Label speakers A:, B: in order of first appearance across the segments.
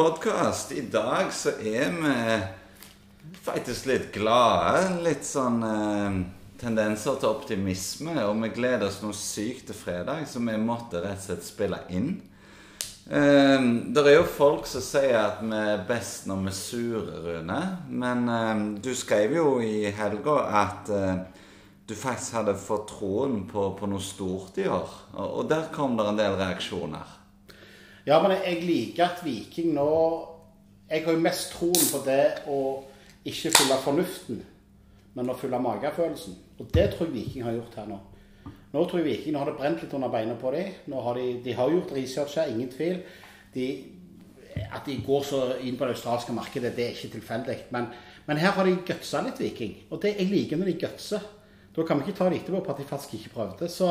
A: Podkast. I dag så er vi faktisk litt glade. Litt sånn eh, tendenser til optimisme. Og vi gleder oss noe sykt til fredag, så vi måtte rett og slett spille inn. Eh, det er jo folk som sier at vi er best når vi er sure, Rune. Men eh, du skrev jo i helga at eh, du faktisk hadde fått troen på, på noe stort i år. Og, og der kom det en del reaksjoner.
B: Ja, men jeg liker at Viking nå Jeg har jo mest troen på det å ikke følge fornuften, men å følge magefølelsen. Og det tror jeg Viking har gjort her nå. Nå tror jeg Viking har det brent litt under beina på dem. Nå har de, de har gjort research her, ingen tvil. De, at de går så inn på det australske markedet, det er ikke tilfeldig. Men, men, her har de gutsa litt, Viking. Og det, jeg liker når de gutser. Da kan vi ikke ta det etterpå på at de faktisk ikke prøvde. Så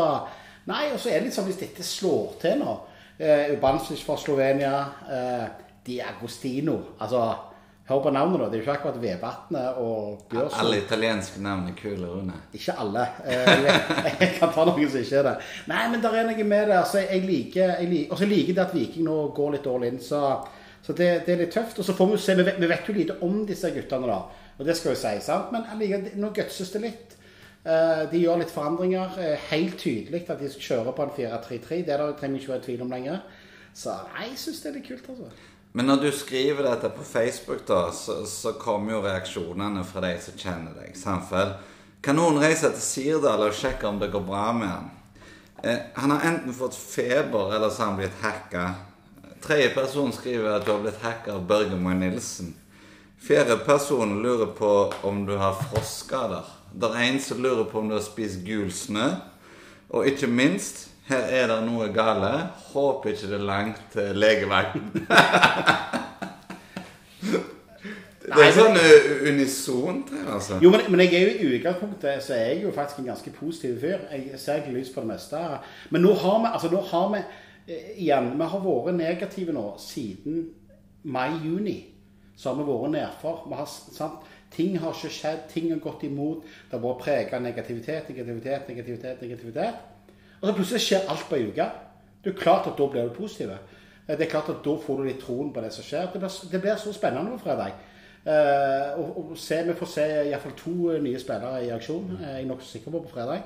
B: nei, og så er det litt sånn hvis dette slår til nå Eh, Ubancic fra Slovenia. Eh, Di Agostino. Altså, hør på navnet, da. Det er jo ikke akkurat Vevatnet og
A: Bjørsson. Alle italienske navn er kule, Rune.
B: Ikke alle. Eh, jeg kan ta noen som ikke er det. Nei, men der er noe med det. Altså, jeg liker, jeg liker, Og så liker jeg at Viking nå går litt all in. Så, så det, det, er litt tøft. Og så får vi se, vi vet, vi vet jo lite om disse guttene, da. Og det skal jo si, sant. Men allikevel, nå gutses det litt. Eh, de gjør litt forandringer. Eh, helt tydelig at de skal kjøre på en 4-3-3. Det der trenger vi ikke være i tvil om lenger. Så jeg syns det er litt kult, altså.
A: Men når du skriver dette på Facebook, da, så, så kommer jo reaksjonene fra de som kjenner deg. Samfell. Kan noen reise til Sirdal og sjekke om det går bra med han? Eh, han har enten fått feber, eller så har han blitt hacka. Tredje person skriver at du har blitt hacka av Børge Moe Nilsen. Fjerde person lurer på om du har frostskader. Det er en som lurer på om du har spist gul snø. Og ikke minst, her er det noe gale. Håper ikke det er langt til legevakten. det er sånn uh, unisont her, altså.
B: Jo, men, men, jeg er jo i utgangspunktet så er jeg jo faktisk en ganske positiv fyr. Jeg ser ikke lys på det meste. Men nå har vi, altså nå har vi eh, igjen, vi har vært negative nå siden mai-juni. Så har vi vært nedfor. Vi har, sant? Ting har ikke skjedd, ting har gått imot. Det har vært preget av negativitet, negativitet, negativitet. negativitet. Og så plutselig skjer alt på ei uke. Det er klart at da blir du positiv. Eh, det er klart at Da får du litt troen på det som skjer. Det blir, det blir så spennende på fredag. Uh, og, og se, vi får se iallfall to nye spillere i aksjon. er jeg er nokså sikker på på fredag.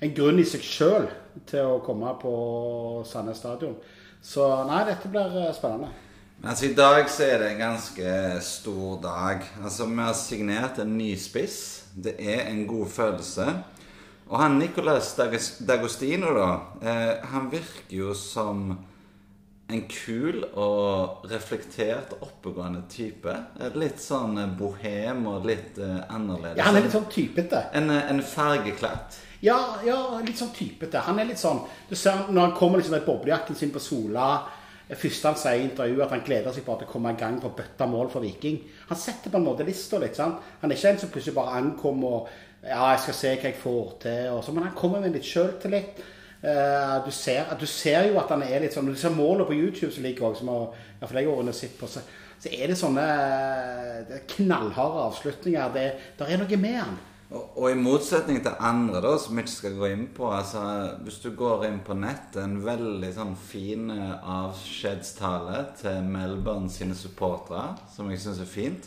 B: En grunn i seg sjøl til å komme på Sandnes stadion. Så nei, dette blir spennende.
A: Men altså, I dag så er det en ganske stor dag. Altså, Vi har signert en ny spiss. Det er en god følelse. Og han Nicolas Dagostino, da, eh, han virker jo som en kul og reflektert, oppegående type. Litt sånn bohem og litt eh, annerledes.
B: Ja, han er litt sånn typete.
A: En, eh, en fargeklatt.
B: Ja, ja, litt sånn typete. Han er litt sånn Du ser når han kommer liksom med boblejakken sin på Sola det første han sier i intervjuet, at han gleder seg på at det kommer i gang på bøtta mål for Viking. Han setter på en måte lista litt. sant? Han er ikke en som plutselig bare ankommer og ja, jeg skal se hva jeg får til. så, Men han kommer med litt sjøltillit. Uh, du, ser, du ser jo at han er litt sånn Når du ser målet på YouTube som ligger også, som har, jeg har sett på, så, så er det sånne det knallharde avslutninger. Det, det er noe med han.
A: Og, og, i motsetning til andre, da, som vi ikke skal gå inn på altså, Hvis du går inn på nettet, en veldig sånn fin eh, avskjedstale til Melbourne sine supportere, som jeg syns er fint.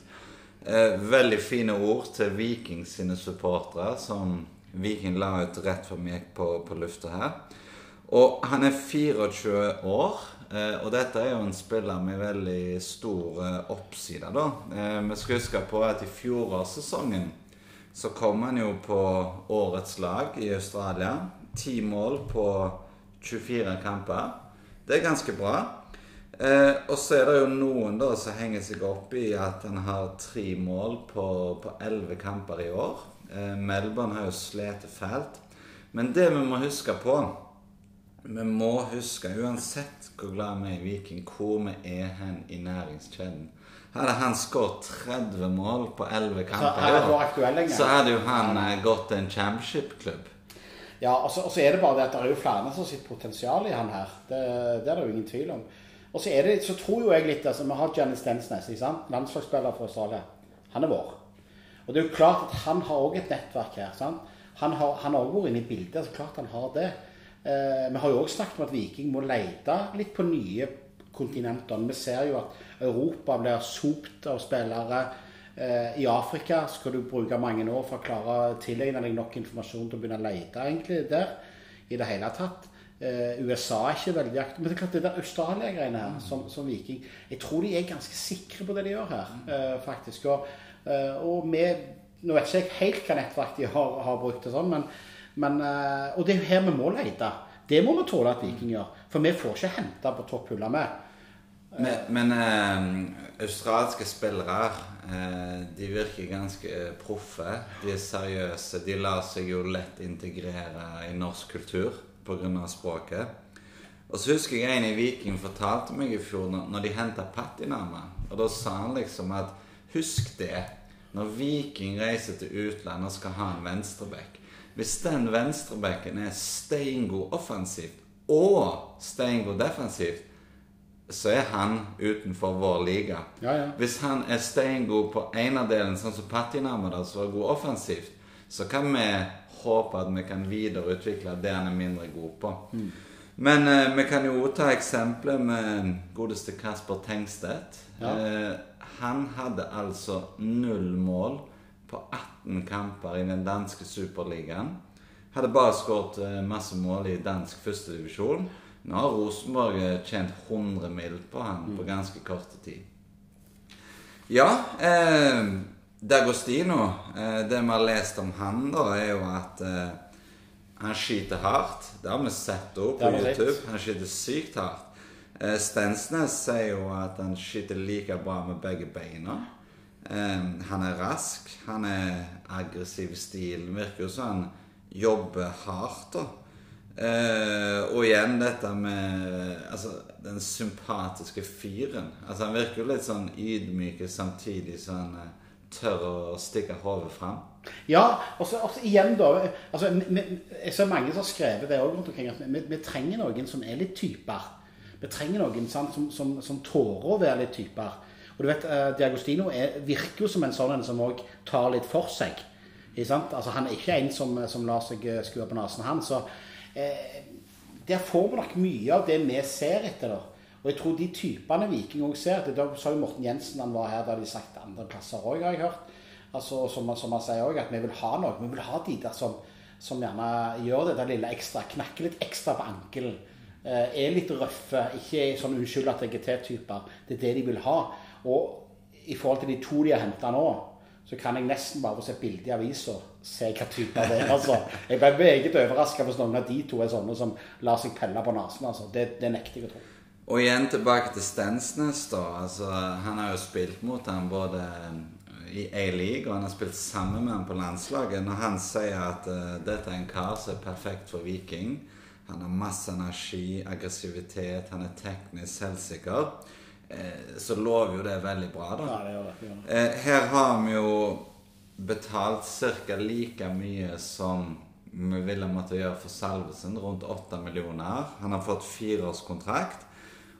A: Eh, veldig fine ord til Viking sine supportere, som Viking la ut rett før vi gikk på, på lufta her. Og han er 24 år. Eh, og dette er jo en spiller med veldig stor eh, oppside, da. Vi skal huske på at i fjorårssesongen så kom han jo på årets lag i Australia. Ti mål på 24 kamper. Det er ganske bra. Eh, og så er det jo noen da som henger seg opp i at han har tre mål på elleve kamper i år. Eh, Melbourne har jo slitt fælt. Men det vi må huske på Vi må huske, uansett hvor glad vi er i Viking, hvor vi er hen i næringskjeden hadde han skåret 30 mål på 11 kamper, så, så hadde jo han eh, gått til en championship-klubb.
B: Ja, og så, er det bare det at det er jo flere som sitt potensial i han her. Det, det er det jo ingen tvil om. Og så, det, så tror jo jeg litt altså, Vi har Janis Stensnes, landslagsspiller fra Australia. Han er vår. Og det er jo klart at han har òg et nettverk her. Sant? Han har òg vært inne i bildet. så klart han har det. Eh, vi har jo òg snakket om at Viking må lete litt på nye kontinentene. Vi ser jo at Europa blir sopt av spillere. Eh, I Afrika skal du bruke mange år for å klare å tilegne deg nok informasjon til å begynne å lete egentlig der. I det hele tatt. Eh, USA er ikke veldig aktiv. Men det er klart det der Australia-greiene her, som, som, Viking Jeg tror de er ganske sikre på det de gjør her, eh, faktisk. Og, og med Nå vet ikke jeg helt hva nettverk de har, har brukt, og sånn, men, men, og det er jo her vi må lete. Det må vi tåle at Viking gjør. For vi får ikke hente på topphylla med.
A: Men, men eh, australske spillere eh, de virker ganske proffe. De er seriøse. De lar seg jo lett integrere i norsk kultur pga. språket. Og så husker jeg en i Viking fortalte meg i fjor når de henta Patinama. Og da sa han liksom at husk det. Når Viking reiser til utlandet og skal ha en venstreback Hvis den venstrebacken er steingod offensivt og steingod defensivt, så er han utenfor vår liga.
B: Ja, ja.
A: Hvis han er steingod på enerdelen, sånn som Patinama, da, som er god offensivt, så kan vi håpe at vi kan videreutvikle det han er mindre god på.
B: Mm.
A: Men eh, vi kan jo ta eksempelet med godeste Kasper Tengstedt.
B: Ja.
A: Eh, han hadde altså null mål på 18 kamper i den danske superligaen. Hadde bare skåret eh, masse mål i dansk førstedivisjon. Nå har Rosenborg eh, tjent 100 mill. på han på ganske kort tid. Ja eh, D'Agostino eh, Det vi har lest om han, da, er jo at eh, han skyter hardt. Det har vi sett òg på. YouTube. Han skyter sykt hardt. Eh, Stensnes sier jo at han skyter like bra med begge beina. Han er rask. Han er aggressiv i stilen. Virker jo som han jobber hardt, da. Eh, og igjen dette med altså, den sympatiske fyren. Altså, han virker jo litt sånn ydmyk samtidig som han eh, tør å stikke hodet fram.
B: Ja, og så og igjen da altså, vi- Jeg ser mange som har skrevet det òg rundt omkring. at vi, vi trenger noen som er litt typer. Vi trenger noen sant, som, som, som tårer å være litt typer. Og du vet, eh, Diagostino er, virker jo som en sånn en som òg tar litt for seg. Ikke sant? Altså, han er ikke en som, som lar seg eh, skue på nesen, han. Så eh, der får vi nok mye av det vi ser etter. da. Og jeg tror de typene Viking òg ser det, Da sa jo Morten Jensen han var her, da de sagt andre plasser òg, har jeg hørt. Altså, som, som han sier òg, at vi vil ha noe. Vi vil ha de der som, som gjerne gjør det der lille ekstra. Knakker litt ekstra på ankelen. Eh, er litt røffe. Ikke sånn 'unnskyld at jeg er T-typer'. Det er det de vil ha. Og i forhold til de to de har henta nå, så kan jeg nesten bare se bilde i avisa se hva type det er. altså. Jeg ble meget overraska hvis noen av de to er sånne som lar seg pelle på nesen. altså. Det, det nekter jeg å tro.
A: Og igjen tilbake til Stensnes, da. Altså, han har jo spilt mot ham både i A-league, og han har spilt sammen med ham på landslaget. Når han sier at uh, dette er en kar som er perfekt for Viking Han har masse energi, aggressivitet, han er teknisk selvsikker. Eh, så lover jo det veldig bra, da.
B: Ja, det gjør det. det, gjør det.
A: Eh, her har vi jo betalt ca. like mye som vi ville måtte gjøre for Salvesen, rundt 8 millioner. Han har fått fireårskontrakt.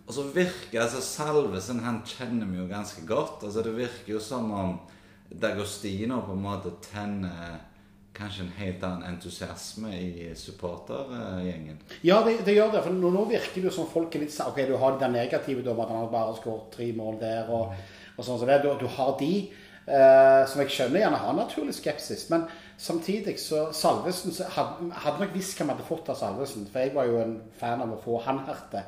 A: Og så virker altså Salvesen han kjenner vi jo ganske godt. altså Det virker jo som om Dagostino på en måte tenner kanskje en helt annen entusiasme i supportergjengen.
B: Ja, det, det gjør det. For nå, nå virker det jo som folk er litt sånn, Ok, du har den negative om at han har bare skåret tre mål der, og, og sånn som det. Du, du har de eh, som jeg skjønner gjerne har naturlig skepsis. Men samtidig så Salvesen så hadde, hadde nok visst hva vi hadde fått av Salvesen. For jeg var jo en fan av å få han herte.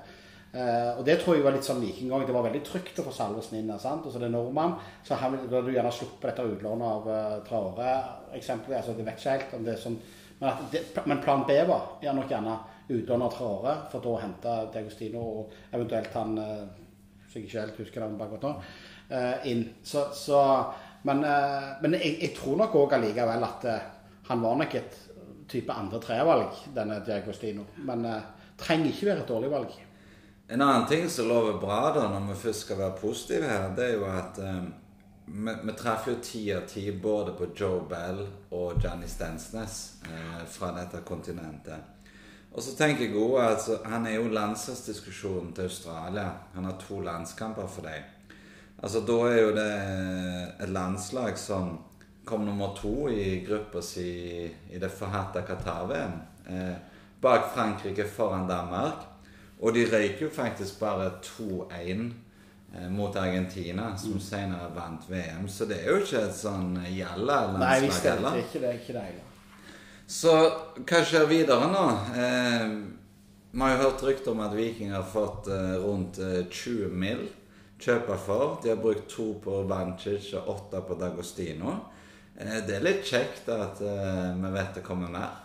B: Eh, og det tror jeg var litt sånn vikinggang. Det var veldig trygt å få Salvesen inn sant? Og så det er nordmann. Så han, hadde du gjerne sluppet dette utlånet av uh, Traore, eksempelvis. Altså, det vet ikke helt om det er sånn men, det, men plan B var ja, nok gjerne utlån av Traore, for da å hente D'Agostino og eventuelt han uh, Hvis jeg ikke helt husker navnet akkurat nå, uh, inn. Så, så Men, men jeg, jeg tror nok òg allikevel at han var nok et type andre-tre-valg, denne D'Agostino. Men trenger ikke være et dårlig valg.
A: En annen ting som lover bra, da, når vi først skal være positive her, det er jo at eh, vi, vi traff jo ti av ti både på Joe Bell og Johnny Stensnes eh, fra dette kontinentet. Og så tenker jeg også at så, han er jo landslagsdiskusjonen til Australia. Han har to landskamper for dem. Altså Da er jo det et landslag som kom nummer to i gruppa si i det forhatte Qatar-VM. Eh, bak Frankrike, foran Danmark. Og de røyk jo faktisk bare 2-1 eh, mot Argentina, som senere vant VM. Så det er jo ikke et sånn
B: Nei, visst
A: jalla-landslag
B: er det ikke det. Ikke det heller.
A: Så hva skjer videre nå? Eh, vi har jo hørt rykter om at Viking har fått eh, rundt eh, 20 mill. kjøpe for. De har brukt to på Vancic og åtte på Dagostino. Eh, det er litt kjekt at eh, vi vet det kommer mer.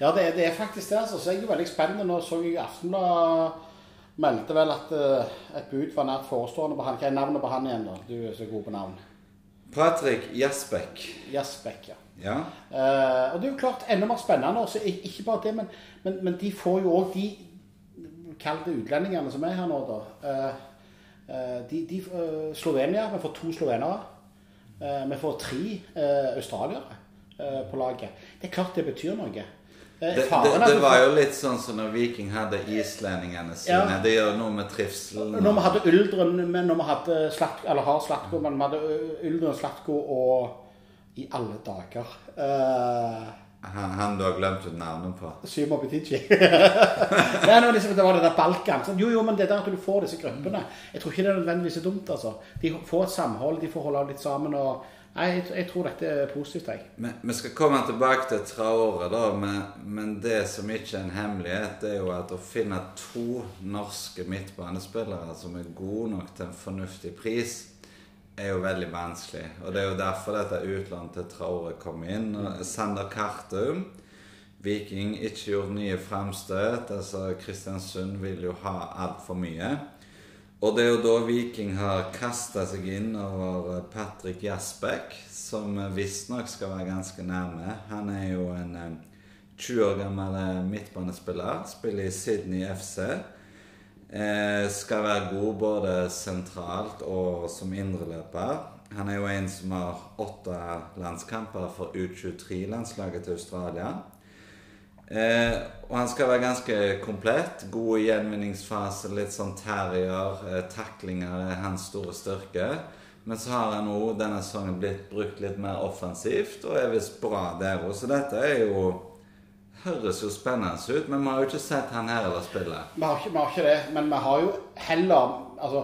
B: Ja, det er, det er faktisk det. altså. Så jeg er jo veldig spennende. Nå så jeg Aftenbladet meldte vel at eh, et bud var nært forestående på han. Hva er navnet på han igjen, da? Du er så god på navn.
A: Patrick Jasbekk.
B: Jasbekk, ja.
A: Ja.
B: Eh, og det er jo klart enda mer spennende. Også, ikke bare det, men, men, men de får jo òg de kalte utlendingene som er her nå, da. Eh, eh, de, de, eh, Slovenia. Vi får to slovenere. Eh, vi får tre australiere på laget. Det er klart det betyr noe.
A: Det, det, det var jo litt sånn som når Viking hadde islendingene sine.
B: Ja.
A: Det gjør noe med trivselen.
B: Når vi hadde Uldren, men når vi hadde Slatko, eller har Slatko, men vi hadde Uldren, Slatko og I alle dager uh,
A: Han, han du har glemt ut navnet på.
B: Symo Butici. Nei, liksom, det var det der Balkan. Sånn, jo, jo, men det der at du får disse gruppene Jeg tror ikke det er nødvendigvis dumt. altså. De får et samhold, de får holde litt sammen. og Nei, jeg, jeg tror dette er positivt. jeg.
A: Vi skal komme tilbake til Traore, da, men, men det som ikke er en hemmelighet, er jo at å finne to norske midtbanespillere som er gode nok til en fornuftig pris, er jo veldig vanskelig. Og det er jo derfor dette utlandet til Traore kom inn. Sander Kartum Viking ikke gjort nye framstøt. Altså, Kristiansund vil jo ha altfor mye. Og det er jo da Viking har kasta seg inn over Patrick Jasbekk, som visstnok skal være ganske nærme. Han er jo en eh, 20 år gammel eh, midtbanespiller. Spiller i Sydney FC. Eh, skal være god både sentralt og som indreløper. Han er jo en som har åtte landskamper for U23-landslaget til Australia. Eh, og han skal være ganske komplett. God gjenvinningsfase, litt sånn terrier. Eh, taklinger er hans store styrke. Men så har han òg denne sesongen blitt brukt litt mer offensivt, og er visst bra der òg. Så dette er jo Høres jo spennende ut, men vi har jo ikke sett han her eller spille.
B: Vi har, ikke, vi har ikke det, men vi har jo heller altså,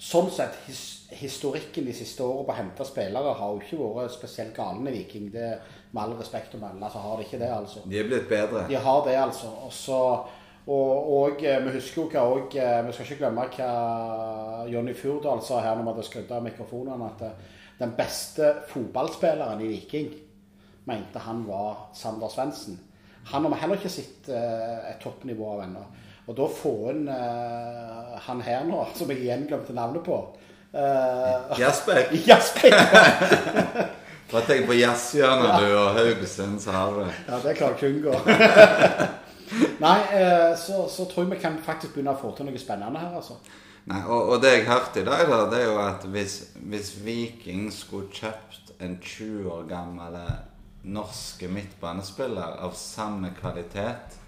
B: Sånn sett, his, historikken de siste årene på å hente spillere har jo ikke vært spesielt galen i Viking. Det, med all respekt å melde, så har de ikke det, altså.
A: De er blitt bedre.
B: De har det, altså. Også, og, og eh, vi husker jo hva òg Vi skal ikke glemme hva Jonny Furdal sa her når vi hadde skrudd av mikrofonene, at eh, den beste fotballspilleren i Viking mente han var Sander Svendsen. Han har vi heller ikke sett eh, et toppnivå av ennå. Og da få inn uh, han her nå, som jeg igjen glemte navnet på. Uh,
A: Jasper.
B: Jasper!
A: Bare tenk på jazzhjørnet du og Haugesund, så har du det.
B: Ja, det klarer jeg ikke å unngå. Nei, uh, så, så tror jeg vi kan faktisk begynne å få til noe spennende her, altså.
A: Nei, og, og det jeg hørte i dag, da, det er jo at hvis, hvis Viking skulle kjøpt en 20 år gammel norske midtbanespiller av samme kvalitet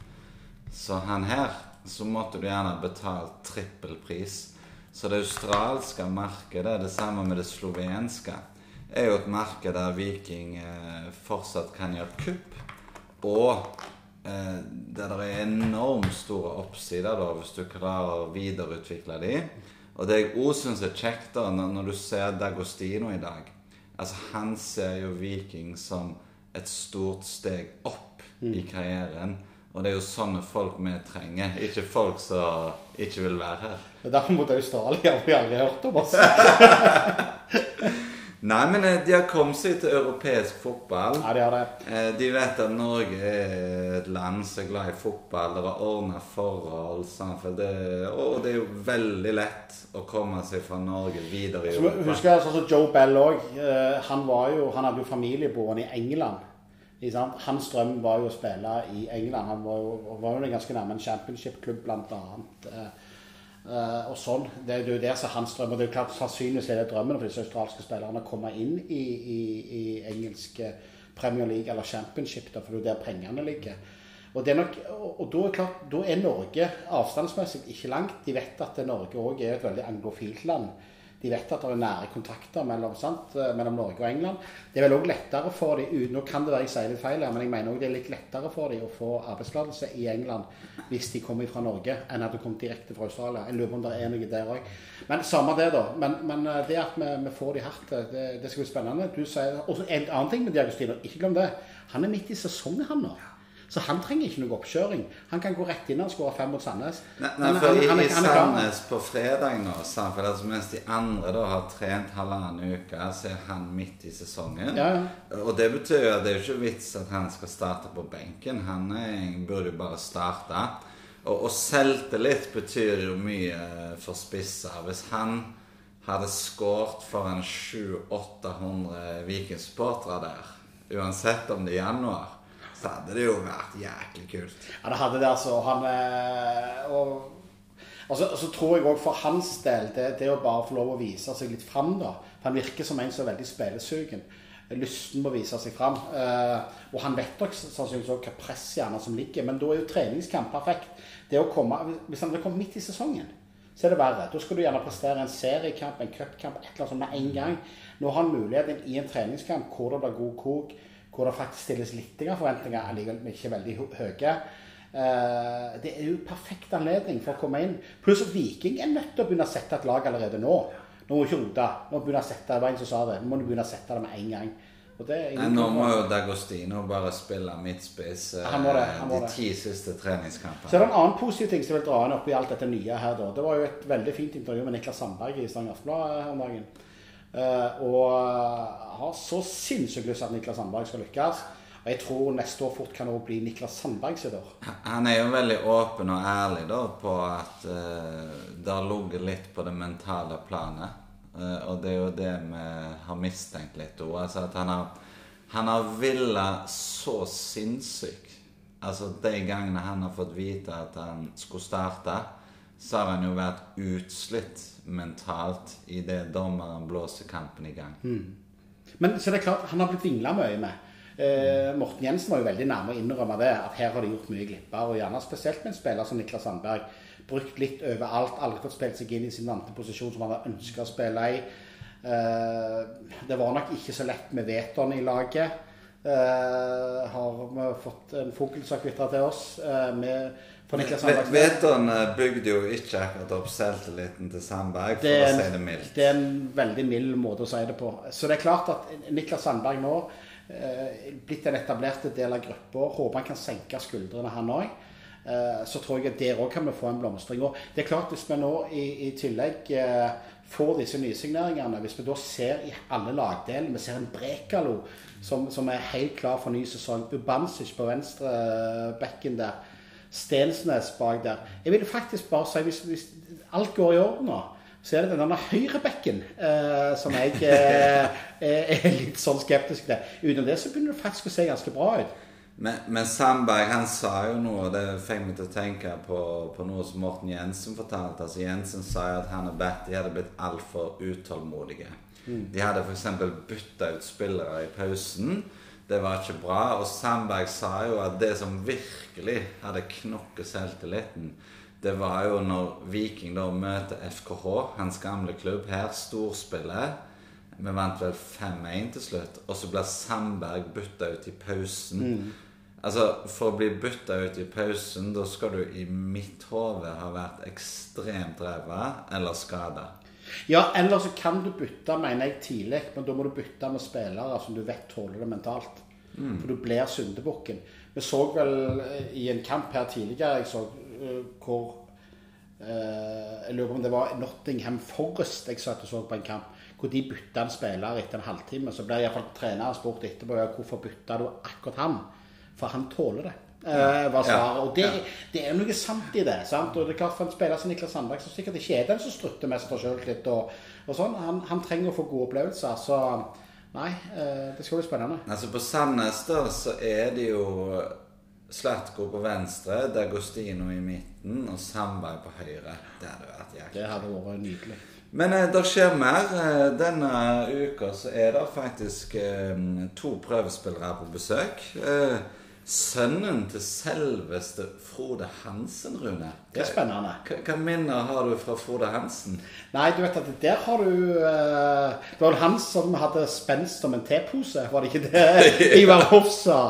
A: som han her, så måtte du gjerne betalt trippelpris. Så det australske markedet, det samme med det slovenske, er jo et marked der Viking eh, fortsatt kan gjøre kupp. Og eh, der det er enormt store oppsider da, hvis du klarer å videreutvikle de. Og det jeg òg syns er kjekt, da, når, du ser Dagostino i dag Altså, han ser jo Viking som et stort steg opp i karrieren. Og det er jo sånne folk vi trenger, ikke folk som ikke vil være her.
B: Det er derfor mot Australia har vi aldri hørt om oss.
A: Nei, men eh, de har kommet seg til europeisk fotball.
B: Ja, de har det.
A: Eh, De vet at Norge er et land som er glad i fotball. Det er ordna forhold. For det, og det er jo veldig lett å komme seg fra Norge videre i Europa.
B: husker jeg sånn som Joe Bell òg. Han, var jo- han hadde jo familieboende i England. Hans drøm var jo å spille i England. Han var jo, var jo ganske nærme en championship-klubb, blant annet. Eh, eh, og sånn. Det er jo der som hans drøm. Og det er jo klart sannsynligvis er det drømmen for disse australske spillerne å komme inn i, i, i engelsk Premier League eller championship, da, for det er jo der pengene ligger. Og, nok, og da er klart, da er Norge avstandsmessig ikke langt. De vet at Norge òg er et veldig anglofilt land. De vet at det er nære kontakter mellom, sant, eh, mellom Norge og England. Det er vel òg lettere for dem Nå kan det være jeg sier litt feil, men jeg mener også det er litt lettere for dem å få arbeidstillatelse i England hvis de kommer fra Norge, enn at de kommer direkte fra Australia. Jeg lurer på om det er noe der òg. Men samme det, da. Men, men eh, det at vi, vi får de hardt, det, det skal bli spennende. Du sier, også En annen ting med Diagostino, ikke glem det. Han er midt i sesongen, han nå. Så han trenger ikke noe oppkjøring. Han kan gå rett inn og skåre fem mot Sandnes.
A: Nei, nei,
B: Han-
A: for
B: han- han
A: i. Sandnes på fredag nå, for altså, mens de andre da har trent halvannen uke, så er han midt i sesongen.
B: Ja, ja.
A: Og det betyr jo at det er ikke vits at han skal starte på benken. Han er, burde jo bare starte. Og, og selvtillit betyr jo mye for spisser. Hvis han hadde skåret foran 700-800 Viking-supportere der, uansett om det er januar, så hadde det jo vært jæklig kult.
B: Ja, det hadde det, altså. Han eh, og, og, så, så tror jeg òg for hans del, det, det å bare få lov å vise seg litt fram, da. For han virker som en som er veldig spillesugen. Lysten på å vise seg fram. Eh, og han vet nok sannsynligvis også hva presshjerner som ligger. Men da er jo treningskamp perfekt. Det å komme, Hvis han hadde kommet midt i sesongen, så er det verre. Da skal du gjerne prestere en seriekamp, en cupkamp, et eller annet sånt med en gang. Nå har han muligheten i en treningskamp hvor det blir god kok, hvor det faktisk stilles litt forventninger, allikevel ikke veldig høye. Eh, det er jo perfekt anledning for å komme inn. Pluss at Viking er nødt til å begynne å sette et lag allerede nå. Nå må ikke rote. Nå må begynne å sette, det som sa det. Nå må du begynne å sette det med en gang.
A: Nei, nå må jo Dagostino bare spille midtspiss eh, de ti siste treningskampene.
B: Så er det en annen positiv ting som jeg vil dra inn oppi alt dette nye her. da. Det var jo et veldig fint intervju med Niklas Sandberg i Stavanger Aftenblad her om dagen. Eh, og har så sinnssykt lyst til at Niklas Sandberg skal lykkes. Og jeg tror neste år fort kan det bli Niklas Sandberg sitt år.
A: Han er jo veldig åpen og ærlig da på at uh, det har ligget litt på det mentale planet. Uh, og det er jo det vi har mistenkt litt òg. Altså at han har, han har villet så sinnssykt. Altså de gangene han har fått vite at han skulle starte, så har han jo vært utslitt mentalt idet dommeren blåser kampen i gang.
B: Men så er det klart, han har blitt vingla mye med. Eh, Morten Jensen var jo veldig nærme å innrømme det, at her har de gjort mye glipper. Og gjerne spesielt med en spiller som Niklas Sandberg. Brukt litt overalt, aldri fått spilt seg inn i sin vante posisjon som han har ønska å spille i. Eh, det var nok ikke så lett med vetoen i laget. Eh, har vi fått en fokussak ytra til oss eh,
A: Veton bygde jo ikke akkurat opp selvtilliten til Sandberg, for
B: en,
A: å si det mildt.
B: det er en veldig mild måte å si det på. Så det er klart at Niklas Sandberg nå eh, blitt en etablert del av gruppa. Håper han kan senke skuldrene, han òg. Eh, så tror jeg at der òg kan vi få en blomstring. Og det er klart, hvis vi nå i, i tillegg eh, får disse nysigneringene, hvis vi da ser i alle lagdelene Vi ser en Brekalo som, som er helt klar for ny sesong. Ubansic på venstre eh, bekken der. Stensnes bak der. Jeg vil faktisk bare si, hvis, hvis alt går i orden nå, så er det denne høyrebekken eh, som jeg eh, er litt sånn skeptisk til. Utenom det så begynner det faktisk å se ganske bra ut.
A: Men, men Sandberg han sa jo noe, og det fikk meg til å tenke på, på noe som Morten Jensen fortalte. Altså Jensen sa jo at han og Batty hadde blitt altfor utålmodige. De hadde f.eks. bytta ut spillere i pausen. Det var ikke bra. Og Sandberg sa jo at det som virkelig hadde knokket selvtilliten, det var jo når Viking da møter FKH, hans gamle klubb her, storspiller. Vi vant vel 5-1 til slutt, og så blir Sandberg bytta ut i pausen. Altså, For å bli bytta ut i pausen, da skal du i mitt hode ha vært ekstremt ræva eller skada.
B: Ja, eller så kan du bytte, mener jeg, tidlig, men da må du bytte med spillere som du vet tåler det mentalt. For du blir syndebukken. Vi så vel eh, i en kamp her tidligere jeg så, uh, hvor uh, Jeg lurer på om det var Nottingham Forest jeg satt og så på en kamp. Hvor de bytta en spiller etter en halvtime. Så ble iallfall treneren spurt etterpå hvorfor bytta du akkurat han. For han tåler det. Eh, var svaret. Og det, det er noe sant i det. sant? Og det er klart For en spiller som Niklas Sandberg, som sikkert ikke er den som strutter mest av sjøltillit, og, og sånn, han, han trenger å få gode opplevelser. Så nei, eh, det skal bli spennende.
A: Altså På Sandnes da, så er det jo Slatko på venstre, Dagostino i midten og Sandberg på høyre. Det hadde vært jæklig.
B: Det hadde vært nydelig.
A: Men eh, det skjer mer. Eh, denne uka så er det faktisk eh, to prøvespillere på besøk. Eh, sønnen til selveste Frode Hansen, Rune.
B: Det er spennende.
A: Hva, minner har du fra Frode Hansen?
B: Nei, du vet at der har du uh, Det var han som hadde spenst som en tepose, var det ikke det Ivar Hoff sa?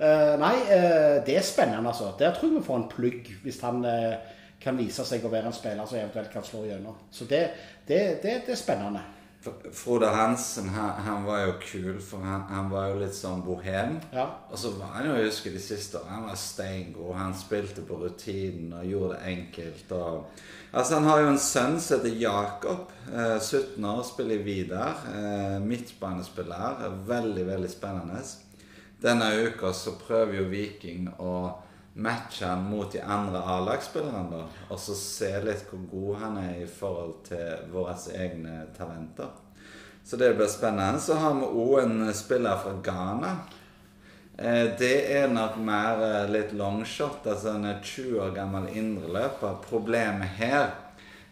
B: Uh, nei, uh, det er spennende, altså. Der tror jeg vi får en plugg, hvis han eh, kan vise seg å være en spiller som eventuelt kan slå igjennom. Så det, det, det, det er spennende.
A: Frode Hansen han, han, var jo kul, for han, han, var jo litt sånn bohem.
B: Ja.
A: Og så var han jo, jeg husker de siste årene, han var steingod. Han spilte på rutinen og gjorde det enkelt. Og, altså Han har jo en sønn som heter Jakob. Eh, 17 år, spiller i Vidar. Eh, midtbanespiller. Veldig, veldig spennende. Denne uka så prøver jo Viking å matche han mot de andre A-lagsspillerne, da. Og så se litt hvor god han er i forhold til våre egne talenter. Så det blir spennende. Så har vi òg en spiller fra Ghana. Eh, det er nok mer eh, litt longshot. Altså en 20 år gammel indreløper. Problemet her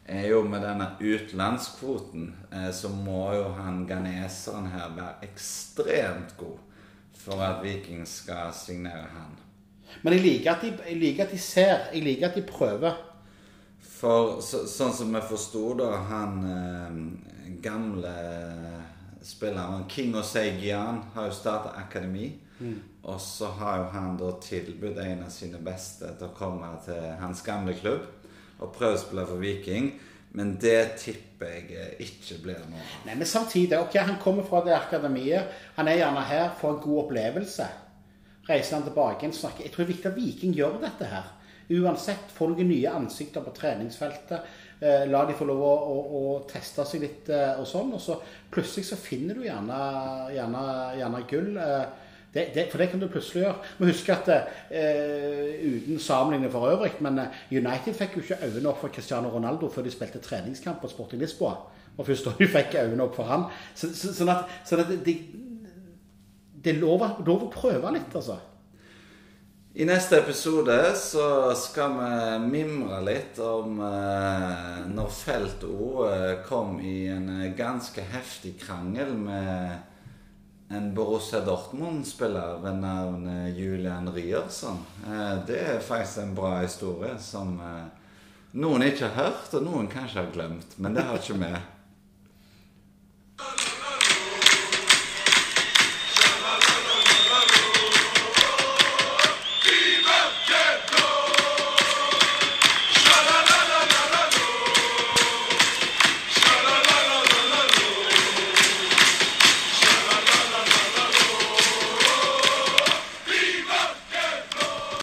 A: er jo med denne utenlandskvoten, eh, så må jo han ghaneseren her være ekstremt god for at Viking skal signere han.
B: Men jeg liker, de, jeg liker, at de, ser. Jeg liker at de prøver.
A: For så, sånn som jeg forsto, da Han eh, gamle spilleren King Oseigian har jo starta akademi. Mm. Og så har jo han da tilbudt en av sine beste til å komme til hans gamle klubb og prøve å spille for Viking. Men det tipper jeg ikke blir noe
B: Nei, Men samtidig, ok, han kommer fra det akademiet. Han er gjerne her for en god opplevelse reiser han tilbake igjen snakker. Jeg tror det er viktig at Viking gjør dette her. Uansett, få noen nye ansikter på treningsfeltet. Eh, la de få lov å, å, å teste seg litt eh, og sånn. Og så plutselig så finner du gjerne, gjerne, gjerne gull. Eh, det, det, for det kan du plutselig gjøre. Vi husker at uten sammenligning for øvrig, men United fikk jo ikke øynene opp for Cristiano Ronaldo før de spilte treningskamp på Sporting Lisboa. Og først da de fikk øynene opp for han. Så, så, sånn at, sånn at de, det er lov, å prøve litt, altså.
A: I neste episode så skal vi mimre litt om eh, når Felt O eh, kom i en eh, ganske heftig krangel med en Borussia Dortmund-spiller ved navn eh, Julian Ryerson. Eh, det er faktisk en bra historie som eh, noen ikke har hørt, og noen kanskje har glemt. Men det har ikke vi.